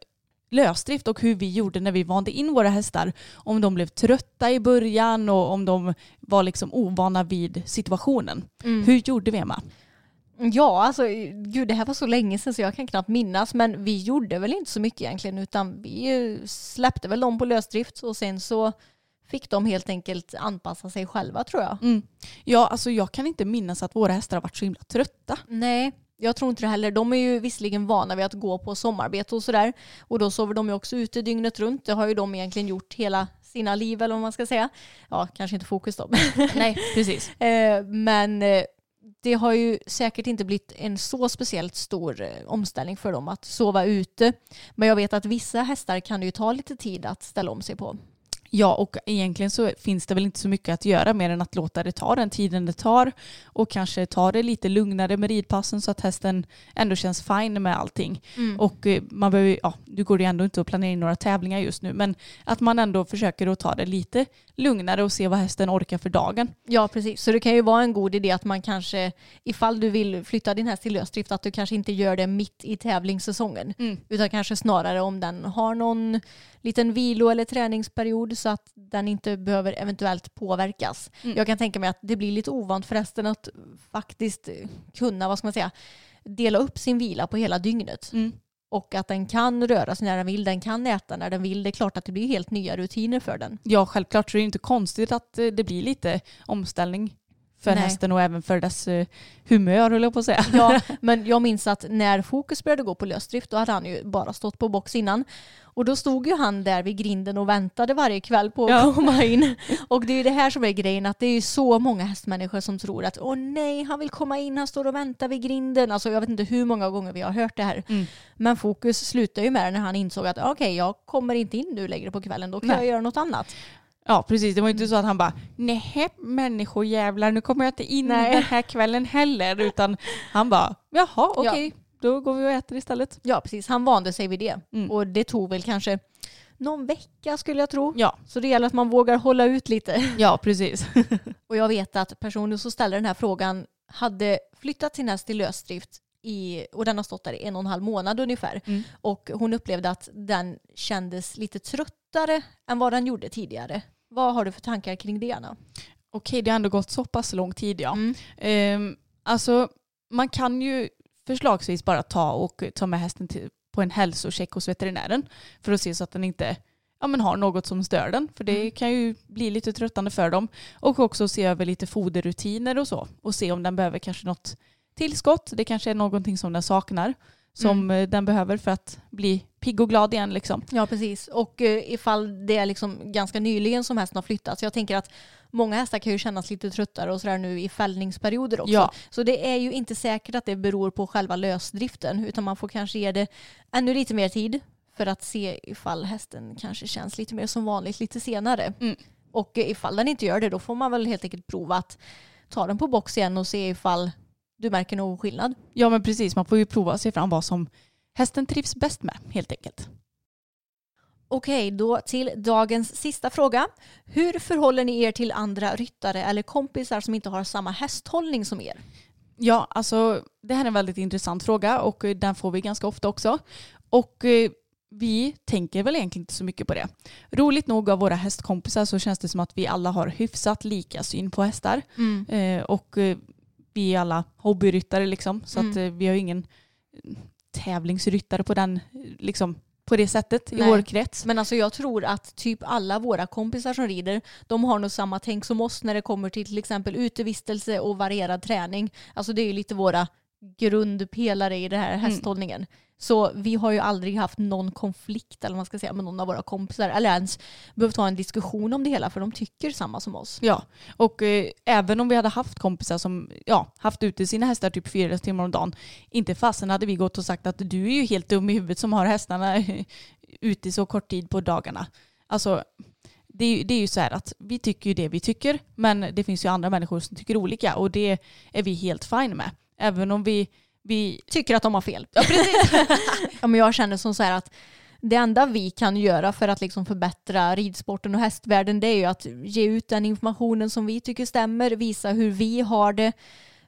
lösdrift och hur vi gjorde när vi vande in våra hästar. Om de blev trötta i början och om de var liksom ovana vid situationen. Hur gjorde vi Emma? Ja, alltså gud det här var så länge sedan så jag kan knappt minnas. Men vi gjorde väl inte så mycket egentligen utan vi eh, släppte väl dem på lösdrift och sen så fick de helt enkelt anpassa sig själva tror jag. Mm. Ja, alltså jag kan inte minnas att våra hästar har varit så himla trötta. Nej, jag tror inte det heller. De är ju visserligen vana vid att gå på sommarbete och sådär. Och då sover de ju också ute dygnet runt. Det har ju de egentligen gjort hela sina liv eller vad man ska säga. Ja, kanske inte fokus då. Nej, precis. Eh, Men eh, det har ju säkert inte blivit en så speciellt stor eh, omställning för dem att sova ute. Men jag vet att vissa hästar kan det ju ta lite tid att ställa om sig på. Ja, och egentligen så finns det väl inte så mycket att göra mer än att låta det ta den tiden det tar och kanske ta det lite lugnare med ridpassen så att hästen ändå känns fin med allting. Och eh, man behöver, ja, nu går det ändå inte att planera in några tävlingar just nu, men att man ändå försöker att ta det lite lugnare och se vad hästen orkar för dagen. Ja, precis. Så det kan ju vara en god idé att man kanske, ifall du vill flytta din häst till lösdrift, att du kanske inte gör det mitt i tävlingssäsongen. Mm. Utan kanske snarare om den har någon liten vilo eller träningsperiod så att den inte behöver eventuellt påverkas. Mm. Jag kan tänka mig att det blir lite ovant för hästen att faktiskt kunna, vad ska man säga, dela upp sin vila på hela dygnet. Mm. Och att den kan röra sig när den vill, den kan äta när den vill. Det är klart att det blir helt nya rutiner för den. Ja, självklart så är det inte konstigt att eh, det blir lite omställning för Nej. hästen och även för dess eh, humör höll jag på att säga. Ja, men jag minns att när Fokus började gå på lösdrift då hade han ju bara stått på box innan. Och då stod ju han där vid grinden och väntade varje kväll på att Ja. komma in. Och det är ju det här som är grejen, att det är ju så många hästmänniskor som tror att åh nej, han vill komma in, han står och väntar vid grinden. Alltså jag vet inte hur många gånger vi har hört det här. Mm. Men Fokus slutade ju med det när han insåg att okej, jag kommer inte in nu längre på kvällen, då kan Nej. jag göra något annat. Ja precis, det var ju inte så att han bara nej människojävlar nu kommer jag inte in Nej. den här kvällen heller utan han bara jaha okej då går vi och äter istället. Ja, precis. Han vande sig vid det. Mm. Och det tog väl kanske någon vecka skulle jag tro. Ja, Så det gäller att man vågar hålla ut lite. ja precis. Och jag vet att personen som ställer den här frågan hade flyttat sin häst till lösdrift i, och den har stått där i en och en halv månad ungefär. Mm. Och hon upplevde att den kändes lite tröttare än vad den gjorde tidigare. Vad har du för tankar kring det Anna? Okej det har ändå gått så pass lång tid ja. Mm. Ehm, alltså man kan ju förslagsvis bara ta och ta med hästen till, på en hälsocheck hos veterinären för att se så att den inte ja, men har något som stör den. För det Mm. kan ju bli lite tröttande för dem. Och också se över lite foderrutiner och så. Och se om den behöver kanske något tillskott. Det kanske är någonting som den saknar. Som eh, den behöver för att bli pigg och glad igen liksom. Ja, precis. Och eh, ifall det är liksom ganska nyligen som hästen har flyttat. Så jag tänker att många hästar kan ju kännas lite tröttare och sådär nu i fällningsperioder också. Ja. Så det är ju inte säkert att det beror på själva lösdriften utan man får kanske ge det ännu lite mer tid för att se ifall hästen kanske känns lite mer som vanligt lite senare. Mm. Och eh, ifall den inte gör det då får man väl helt enkelt prova att ta den på box igen och se ifall du märker någon skillnad. Ja men precis, man får ju prova sig fram vad som hästen trivs bäst med helt enkelt. Okej, då till dagens sista fråga. Hur förhåller ni er till andra ryttare eller kompisar som inte har samma hästhållning som er? Ja, alltså det här är en väldigt intressant fråga och eh, den får vi ganska ofta också. Och eh, vi tänker väl egentligen inte så mycket på det. Roligt nog av våra hästkompisar så känns det som att vi alla har hyfsat lika syn på hästar. Eh, och vi är alla hobbyryttare liksom. Så Mm. att eh, vi har ingen eh, tävlingsryttare på den eh, liksom på det sättet Nej. i vår krets. Men alltså jag tror att typ alla våra kompisar som rider, de har nog samma tänk som oss när det kommer till till exempel utevistelse och varierad träning. Alltså det är ju lite våra grundpelare i den här hästhållningen. Så vi har ju aldrig haft någon konflikt eller vad man ska säga med någon av våra kompisar eller ens behövt ha en diskussion om det hela för de tycker samma som oss. Ja, och eh, även om vi hade haft kompisar som ja, haft ute sina hästar typ fyra timmar om dagen, inte fasen hade vi gått och sagt att du är ju helt dum i huvudet som har hästarna ute så kort tid på dagarna. Alltså, det är, ju- det är ju så här att vi tycker ju det vi tycker, men det finns ju andra människor som tycker olika och det är vi helt fine med. Även om vi, vi Tycker att de har fel. Ja, precis. ja, men jag känner som så här att det enda vi kan göra för att liksom förbättra ridsporten och hästvärlden det är ju att ge ut den informationen som vi tycker stämmer, visa hur vi har det.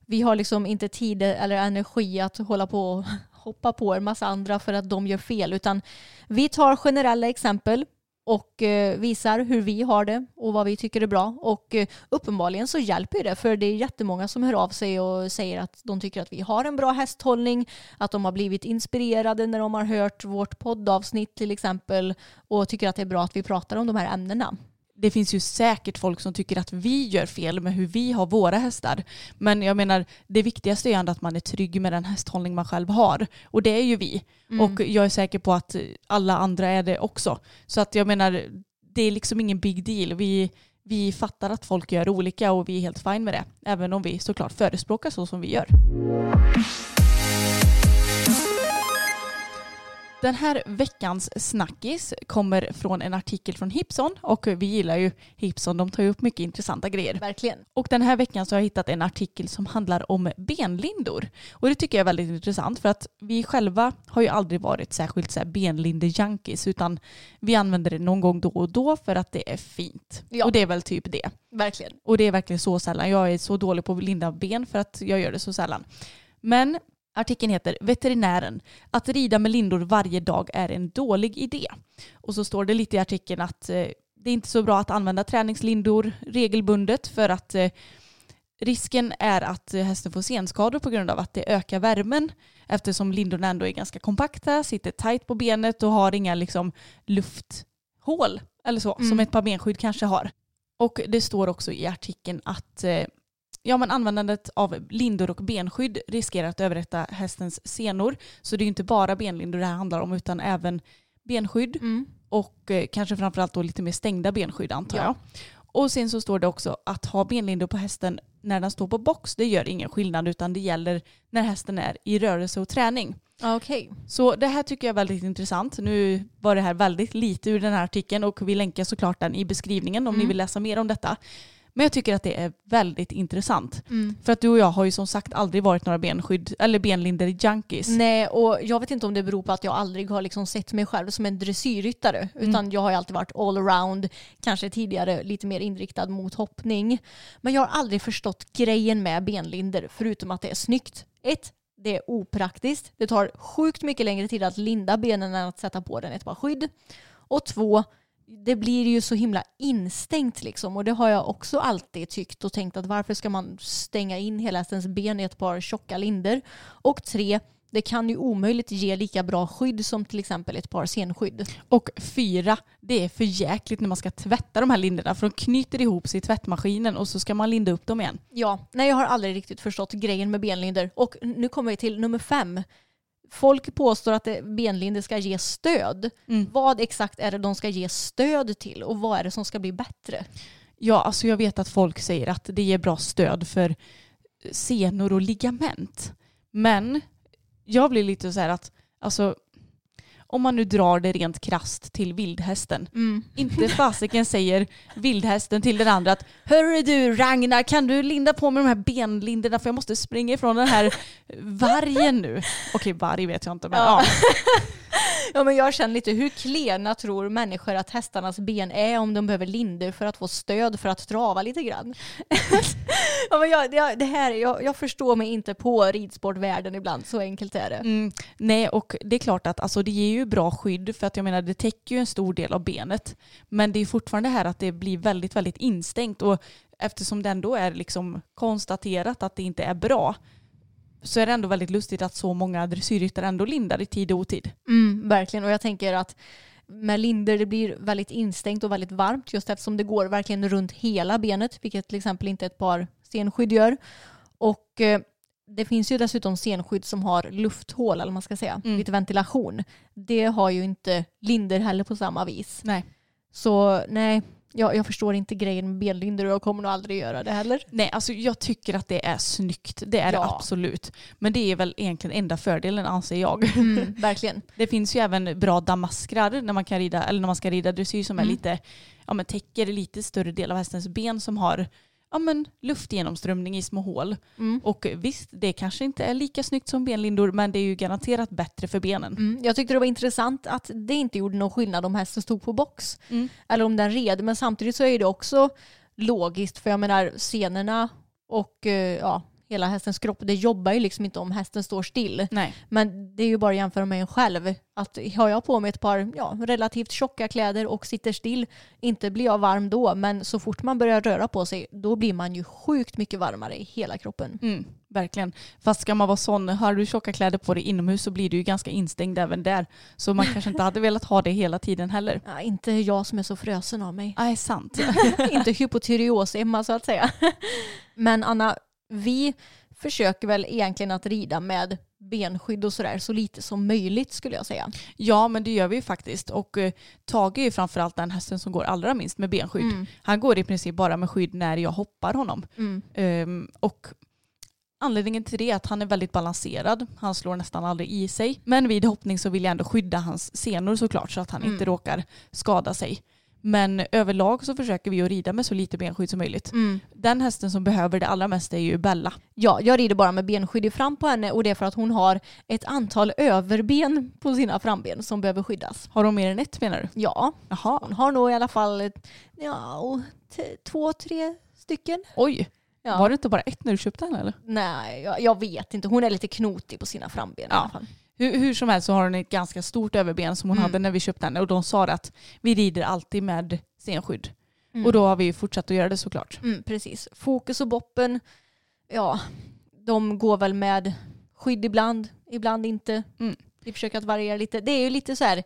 Vi har liksom inte tid eller energi att hålla på och hoppa på en massa andra för att de gör fel utan vi tar generella exempel och eh, visar hur vi har det och vad vi tycker är bra. Och eh, uppenbarligen så hjälper det för det är jättemånga som hör av sig och säger att de tycker att vi har en bra hästhållning, att de har blivit inspirerade när de har hört vårt poddavsnitt till exempel och tycker att det är bra att vi pratar om de här ämnena det finns ju säkert folk som tycker att vi gör fel med hur vi har våra hästar. Men jag menar, det viktigaste är ändå att man är trygg med den hästhållning man själv har. Och det är ju vi. Och jag är säker på att alla andra är det också. Så att jag menar, det är liksom ingen big deal. Vi, vi fattar att folk gör olika och vi är helt fine med det. Även om vi såklart förespråkar så som vi gör. Den här veckans snackis kommer från en artikel från Hipson och vi gillar ju Hipson, de tar ju upp mycket intressanta grejer. Verkligen. Och den här veckan så har jag hittat en artikel som handlar om benlindor. Och det tycker jag är väldigt intressant för att vi själva har ju aldrig varit särskilt så här benlinde-junkies utan vi använder det någon gång då och då för att det är fint. Ja. Och det är väl typ det. Verkligen. Och det är verkligen så sällan. Jag är så dålig på att linda ben för att jag gör det så sällan. Men artikeln heter Veterinären. Att rida med lindor varje dag är en dålig idé. Och så står det lite i artikeln att eh, det är inte så bra att använda träningslindor regelbundet för att eh, risken är att hästen får senskador på grund av att det ökar värmen eftersom lindorna ändå är ganska kompakta, sitter tajt på benet och har inga liksom, lufthål eller så som Mm. ett par benskydd kanske har. Och det står också i artikeln att eh, ja, men användandet av lindor och benskydd riskerar att överrätta hästens senor. Så det är inte bara benlindor det här handlar om utan även benskydd Mm. och eh, kanske framförallt då lite mer stängda benskydd antar Ja. jag. Och sen så står det också att ha benlindor på hästen när den står på box, det gör ingen skillnad utan det gäller när hästen är i rörelse och träning. Okej. Så det här tycker jag är väldigt intressant. Nu var det här väldigt lite ur den här artikeln och vi länkar såklart den i beskrivningen om Mm. ni vill läsa mer om detta. Men jag tycker att det är väldigt intressant. Mm. För att du och jag har ju som sagt aldrig varit några benskydd eller benlinder junkies. Nej, och jag vet inte om det beror på att jag aldrig har liksom sett mig själv som en dressyrryttare. Utan jag har ju alltid varit allround, kanske tidigare lite mer inriktad mot hoppning. Men jag har aldrig förstått grejen med benlinder, förutom att det är snyggt. Ett, det är opraktiskt. Det tar sjukt mycket längre tid att linda benen än att sätta på den ett par skydd. Och två, det blir ju så himla instängt liksom. Och det har jag också alltid tyckt och tänkt att varför ska man stänga in hela hästens ben i ett par tjocka linder? Och tre, det kan ju omöjligt ge lika bra skydd som till exempel ett par senskydd. Och fyra, det är för jäkligt när man ska tvätta de här linderna för de knyter ihop sig i tvättmaskinen och så ska man linda upp dem igen. Ja, nej jag har aldrig riktigt förstått grejen med benlinder. Och nu kommer vi till nummer fem. Folk påstår att benlinder ska ge stöd. Mm. Vad exakt är det de ska ge stöd till och vad är det som ska bli bättre? Ja, alltså jag vet att folk säger att det ger bra stöd för senor och ligament. Men jag blir lite så här att, alltså om man nu drar det rent krast till vildhästen. Inte fasiken säger vildhästen till den andra att Hörru du Ragnar, kan du linda på med de här benlinderna för jag måste springa ifrån den här vargen nu. Okej, varg vet jag inte men Ja. ja. Ja, men jag känner lite, hur klena tror människor att hästarnas ben är om de behöver linder för att få stöd för att trava lite grann? ja, men jag, det här, jag, jag förstår mig inte på ridsportvärlden ibland, så enkelt är det. Mm, nej, och det är klart att alltså, det ger ju bra skydd för att jag menar det täcker ju en stor del av benet. Men det är fortfarande här att det blir väldigt, väldigt instängt och eftersom det ändå är liksom konstaterat att det inte är bra så är det ändå väldigt lustigt att så många dressyrryttare ändå lindar i tid och otid. Mm, verkligen, och jag tänker att med linder det blir väldigt instängt och väldigt varmt just eftersom det går verkligen runt hela benet, vilket till exempel inte ett par senskydd gör. Och eh, det finns ju dessutom senskydd som har lufthål, eller man ska säga, Mm. lite ventilation. Det har ju inte linder heller på samma vis. Nej. Så nej, jag, jag förstår inte grejen med benlinder och jag kommer nog aldrig göra det heller. Nej, alltså jag tycker att det är snyggt. Det är det Ja. absolut. Men det är väl egentligen enda fördelen anser jag. Mm, verkligen. Det finns ju även bra damaskrar när man, kan rida, eller när man ska rida dressyr som är Mm. lite, ja, men täcker lite större del av hästens ben som har ja, men luftgenomströmning i små hål. Mm. Och visst, det kanske inte är lika snyggt som benlindor men det är ju garanterat bättre för benen. Mm, jag tyckte det var intressant att det inte gjorde någon skillnad om hästen stod på box Mm. eller om den red. Men samtidigt så är det också logiskt för jag menar senorna och eh, ja, hela hästens kropp det jobbar ju liksom inte om hästen står still. Nej. Men det är ju bara att jämföra med en själv. Att har jag på mig ett par ja, relativt tjocka kläder och sitter still, inte blir jag varm då, men så fort man börjar röra på sig, då blir man ju sjukt mycket varmare i hela kroppen. Mm, verkligen. Fast ska man vara sån, har du tjocka kläder på dig inomhus så blir du ju ganska instängd även där. Så man kanske inte hade velat ha det hela tiden heller. Ja, inte jag som är så frösen av mig. Nej, sant. inte hypotyreosemma så att säga. Men Anna, vi försöker väl egentligen att rida med benskydd och sådär så lite som möjligt skulle jag säga. Ja, men det gör vi ju faktiskt. Och eh, Tage är ju framförallt den hästen som går allra minst med benskydd. Mm. Han går i princip bara med skydd när jag hoppar honom. Mm. Ehm, och anledningen till det är att han är väldigt balanserad. Han slår nästan aldrig i sig. Men vid hoppning så vill jag ändå skydda hans senor såklart så att han Mm. inte råkar skada sig. Men överlag så försöker vi att rida med så lite benskydd som möjligt. Mm. Den hästen som behöver det allra mest är ju Bella. Ja, jag rider bara med benskydd i fram på henne och det är för att hon har ett antal överben på sina framben som behöver skyddas. Har hon mer än ett menar du? Ja, Jaha. hon har nog i alla fall ett- ja, två, tre stycken. Oj, Ja. var det inte bara ett när du köpte den eller? Nej, jag, jag vet inte. Hon är lite knotig på sina framben i Ja. alla fall. Hur, hur som helst så har hon ett ganska stort överben som hon Mm. hade när vi köpte henne och de sa att vi rider alltid med senskydd. Mm. Och då har vi ju fortsatt att göra det såklart. Mm, precis. Fokus och boppen, ja, de går väl med skydd ibland, ibland inte. Mm. Vi försöker att variera lite. Det är ju lite så här,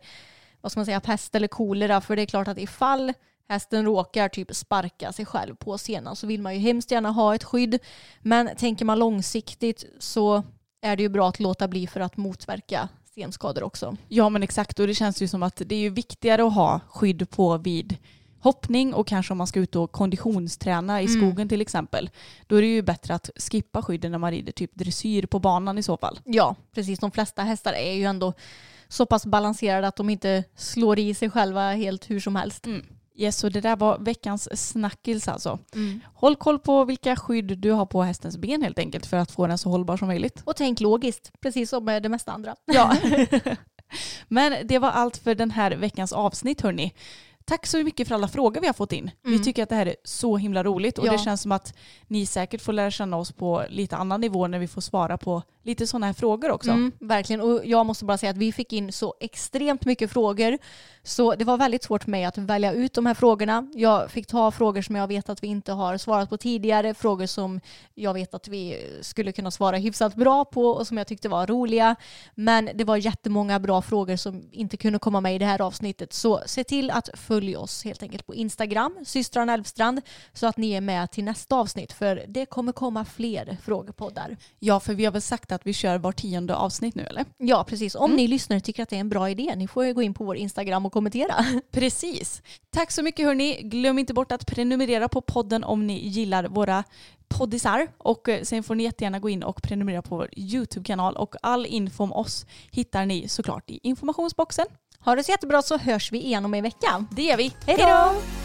vad ska man säga, pest eller kolera. För det är klart att ifall hästen råkar typ sparka sig själv på senan så vill man ju hemskt gärna ha ett skydd. Men tänker man långsiktigt så är det ju bra att låta bli för att motverka senskador också. Ja men exakt och det känns ju som att det är ju viktigare att ha skydd på vid hoppning och kanske om man ska ut och konditionsträna i Mm. skogen till exempel. Då är det ju bättre att skippa skydden när man rider typ dressyr på banan i så fall. Ja, precis. De flesta hästar är ju ändå så pass balanserade att de inte slår i sig själva helt hur som helst. Yes, så det där var veckans snackis alltså. Håll koll på vilka skydd du har på hästens ben helt enkelt för att få den så hållbar som möjligt. Och tänk logiskt, precis som med det mesta andra. Ja. Men det var allt för den här veckans avsnitt hörni. Tack så mycket för alla frågor vi har fått in. Vi Mm. tycker att det här är så himla roligt och Ja. det känns som att ni säkert får lära känna oss på lite annan nivå när vi får svara på lite sådana här frågor också. Mm, verkligen. Och jag måste bara säga att vi fick in så extremt mycket frågor. Så det var väldigt svårt för mig att välja ut de här frågorna. Jag fick ta frågor som jag vet att vi inte har svarat på tidigare. Frågor som jag vet att vi skulle kunna svara hyfsat bra på och som jag tyckte var roliga. Men det var jättemånga bra frågor som inte kunde komma med i det här avsnittet. Så se till att följa oss helt enkelt på Instagram, systrarna Elfstrand, så att ni är med till nästa avsnitt. För det kommer komma fler frågepoddar. Ja, för vi har väl sagt att vi kör var tionde avsnitt nu eller? Ja, precis. Om ni lyssnare tycker att det är en bra idé, ni får gå in på vår Instagram och kommentera. Precis. Tack så mycket hörni. Glöm inte bort att prenumerera på podden om ni gillar våra poddisar. Och eh, sen får ni jättegärna gå in och prenumerera på vår YouTube-kanal. Och all info om oss hittar ni såklart i informationsboxen. Ha det så jättebra så hörs vi igen om en vecka. Det gör vi. Hej då!